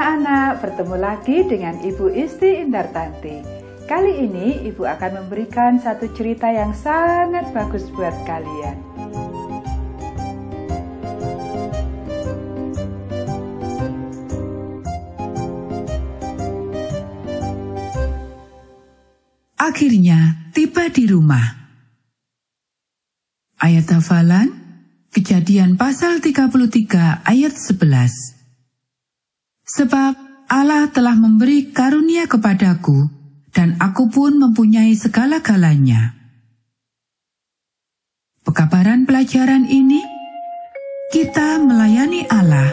anak-anak, bertemu lagi dengan Ibu Isti Indartanti. Kali ini Ibu akan memberikan satu cerita yang sangat bagus buat kalian. Akhirnya tiba di rumah. Ayat hafalan Kejadian pasal 33 ayat 11. Sebab Allah telah memberi karunia kepadaku, dan aku pun mempunyai segala-galanya. Pekabaran pelajaran ini, kita melayani Allah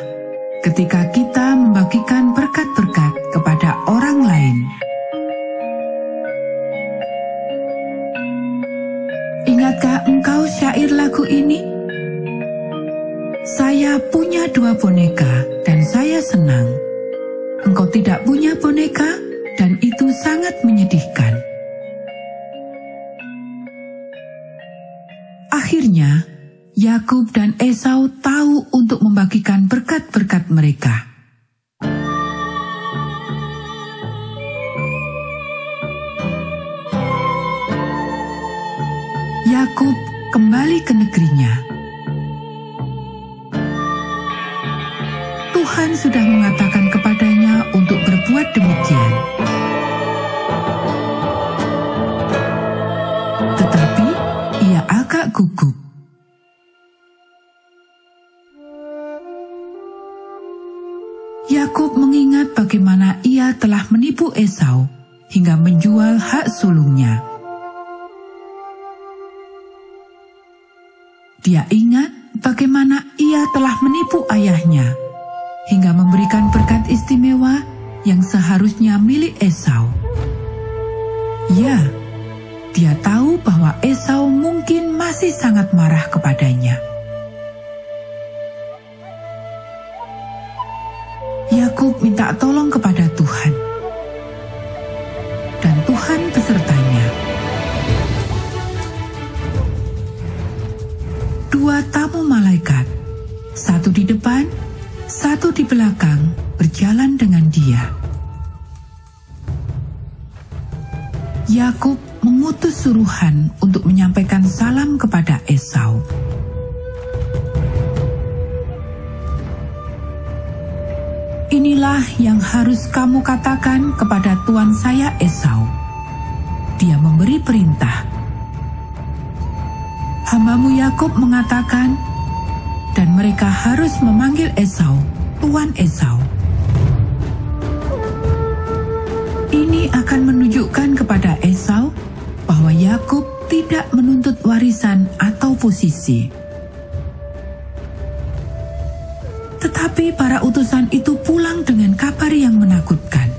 ketika kita membagikan berkat-berkat kepada orang lain. Ingatkah engkau syair lagu ini? Saya punya dua boneka dan saya senang engkau tidak punya boneka, dan itu sangat menyedihkan. Akhirnya, Yakub dan Esau tahu untuk membagikan berkat-berkat mereka. Yakub kembali ke negerinya. Tuhan sudah mengatakan kepadanya untuk berbuat demikian. Tetapi ia agak gugup. Yakub mengingat bagaimana ia telah menipu Esau hingga menjual hak sulungnya. Dia ingat bagaimana ia telah menipu ayahnya hingga memberikan berkat istimewa yang seharusnya milik Esau. Ya, dia tahu bahwa Esau mungkin masih sangat marah kepadanya. Yakub minta tolong kepada Tuhan, di belakang, berjalan dengan dia. Yakub mengutus suruhan untuk menyampaikan salam kepada Esau. Inilah yang harus kamu katakan kepada tuan saya Esau. Dia memberi perintah. Hambamu Yakub mengatakan, dan mereka harus memanggil Esau, tuan Esau. Ini akan menunjukkan kepada Esau bahwa Yakub tidak menuntut warisan atau posisi. Tetapi para utusan itu pulang dengan kabar yang menakutkan.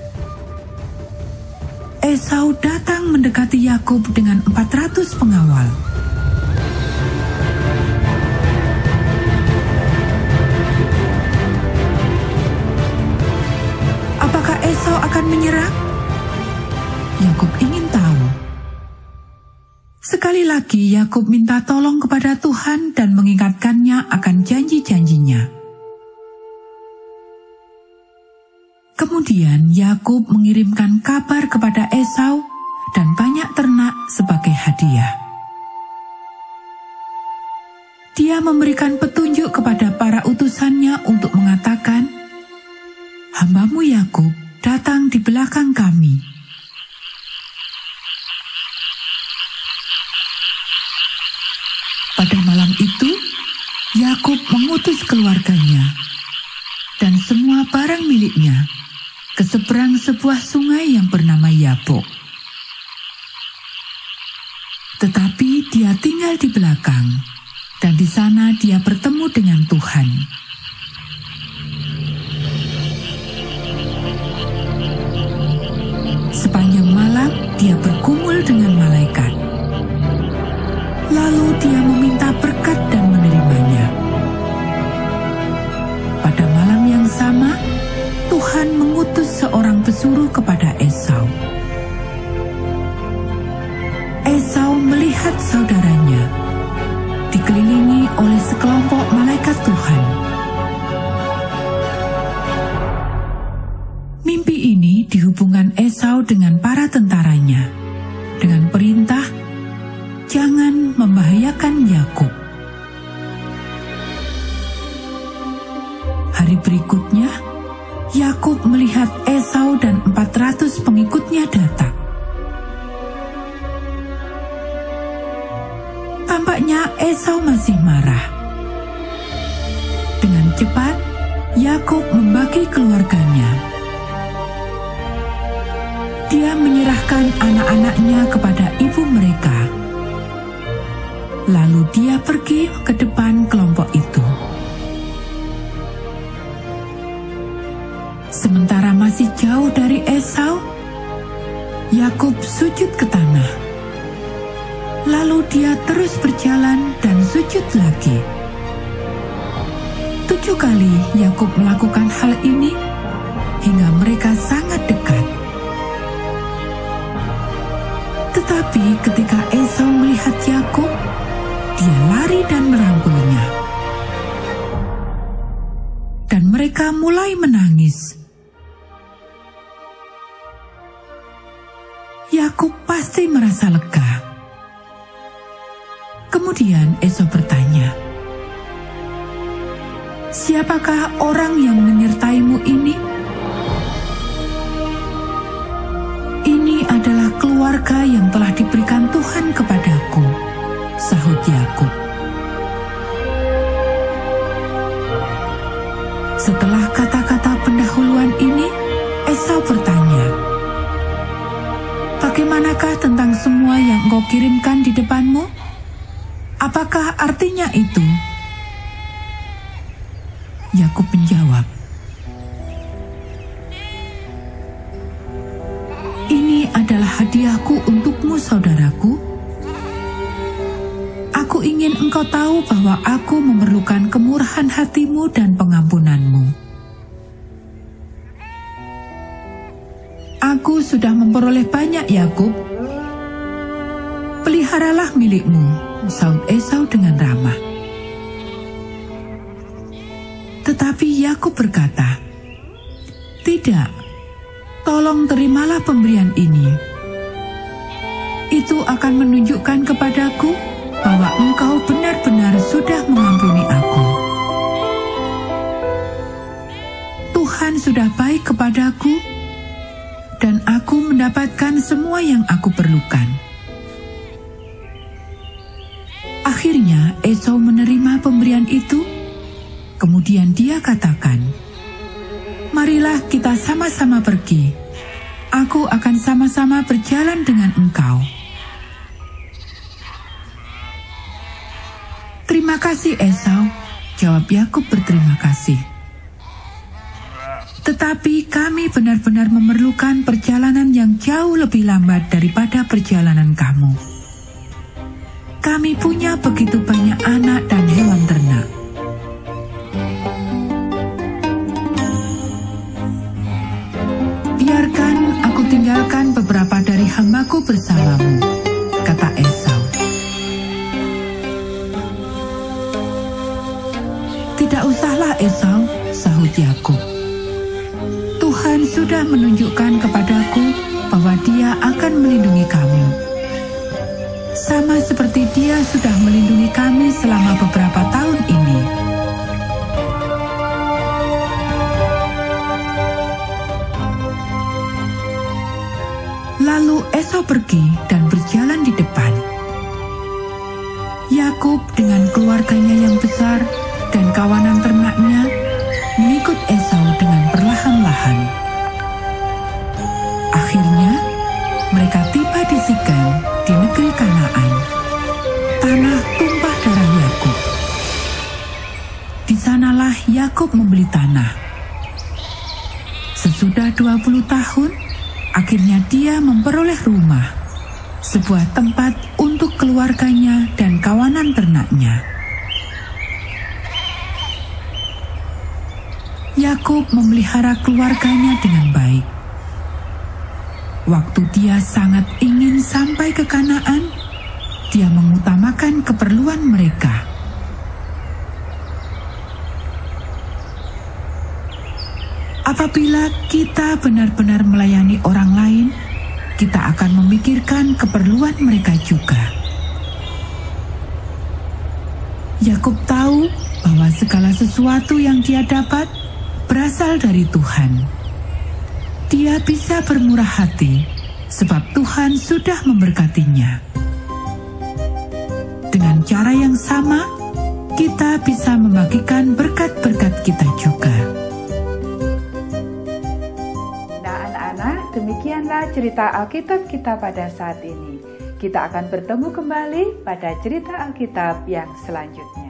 Esau datang mendekati Yakub dengan 400 pengawal. Akan menyerang? Yakub ingin tahu. Sekali lagi Yakub minta tolong kepada Tuhan dan mengingatkannya akan janji-janjinya. Kemudian Yakub mengirimkan kabar kepada Esau dan banyak ternak sebagai hadiah. Dia memberikan petunjuk kepada para utusannya untuk mengatakan, "Hambamu Yakub belakang kami." Pada malam itu, Yakub mengutus keluarganya dan semua barang miliknya ke seberang sebuah sungai yang bernama Yabok. Tetapi dia tinggal di belakang, dan di sana dia bertemu dengan Tuhan. Sepanjang malam dia bergumul dengan malaikat. Lalu dia meminta berkat dan menerimanya. Pada malam yang sama, Tuhan mengutus seorang pesuruh kepada Esau. Esau melihat saudaranya dikelilingi oleh sekelompok malaikat Tuhan. Gabungan Esau dengan para tentaranya dengan perintah jangan membahayakan Yakub. Hari berikutnya, Yakub melihat Esau dan 400 pengikutnya datang. Tampaknya Esau masih marah. Dengan cepat, Yakub membagi keluarganya. Dia menyerahkan anak-anaknya kepada ibu mereka. Lalu dia pergi ke depan kelompok itu. Sementara masih jauh dari Esau, Yakub sujud ke tanah. Lalu dia terus berjalan dan sujud lagi. Tujuh kali Yakub melakukan hal ini hingga mereka sangat dekat. Mulai menangis. Yakub pasti merasa lega. Kemudian Esau bertanya, "Siapakah orang yang menyertaimu ini?" "Ini adalah keluarga yang telah diberikan Tuhan kepadaku," Setelah kata-kata pendahuluan ini, Esau bertanya, "Bagaimanakah tentang semua yang engkau kirimkan di depanmu? Apakah artinya itu?" Yakub menjawab, "Ini adalah hadiahku untukmu, bahwa aku memerlukan kemurahan hatimu dan pengampunanmu. Aku sudah memperoleh banyak Yakub. Peliharalah milikmu, saud Esau dengan ramah. Tetapi Yakub berkata, "Tidak, tolong terimalah pemberian ini. Itu akan menunjukkan kepadaku bahwa engkau benar-benar sudah mengampuni aku. Tuhan sudah baik kepadaku, dan aku mendapatkan semua yang aku perlukan. Akhirnya Esau menerima pemberian itu, kemudian dia katakan, Marilah kita sama-sama pergi. Aku akan sama-sama berjalan dengan engkau. Terima kasih Esau, jawab Yakub berterima kasih. Tetapi kami benar-benar memerlukan perjalanan yang jauh lebih lambat daripada perjalanan kamu. Kami punya begitu banyak anak dan hewan ternak. Biarkan aku tinggalkan beberapa dari hambaku bersamamu, kata Esau. Sudah menunjukkan kepadaku bahwa dia akan melindungi kami. Sama seperti dia sudah melindungi kami selama beberapa tahun ini. Lalu Esau pergi dan berjalan di depan. Yakub dengan keluarganya yang besar dan kawanan ternaknya mengikut Esau dengan perlahan-lahan. Di negeri Kanaan. Tanah tumpah darah Yakub. Di sanalah Yakub membeli tanah. Sesudah 20 tahun, akhirnya dia memperoleh rumah, sebuah tempat untuk keluarganya dan kawanan ternaknya. Yakub memelihara keluarganya dengan baik. Waktu dia sangat ingin sampai ke Kanaan, dia mengutamakan keperluan mereka. apabila kita benar-benar melayani orang lain, kita akan memikirkan keperluan mereka juga. Yakub tahu bahwa segala sesuatu yang dia dapat berasal dari Tuhan. Dia bisa bermurah hati sebab Tuhan sudah memberkatinya. Dengan cara yang sama, kita bisa membagikan berkat-berkat kita juga. Nah, anak-anak, demikianlah cerita Alkitab kita pada saat ini. Kita akan bertemu kembali pada cerita Alkitab yang selanjutnya.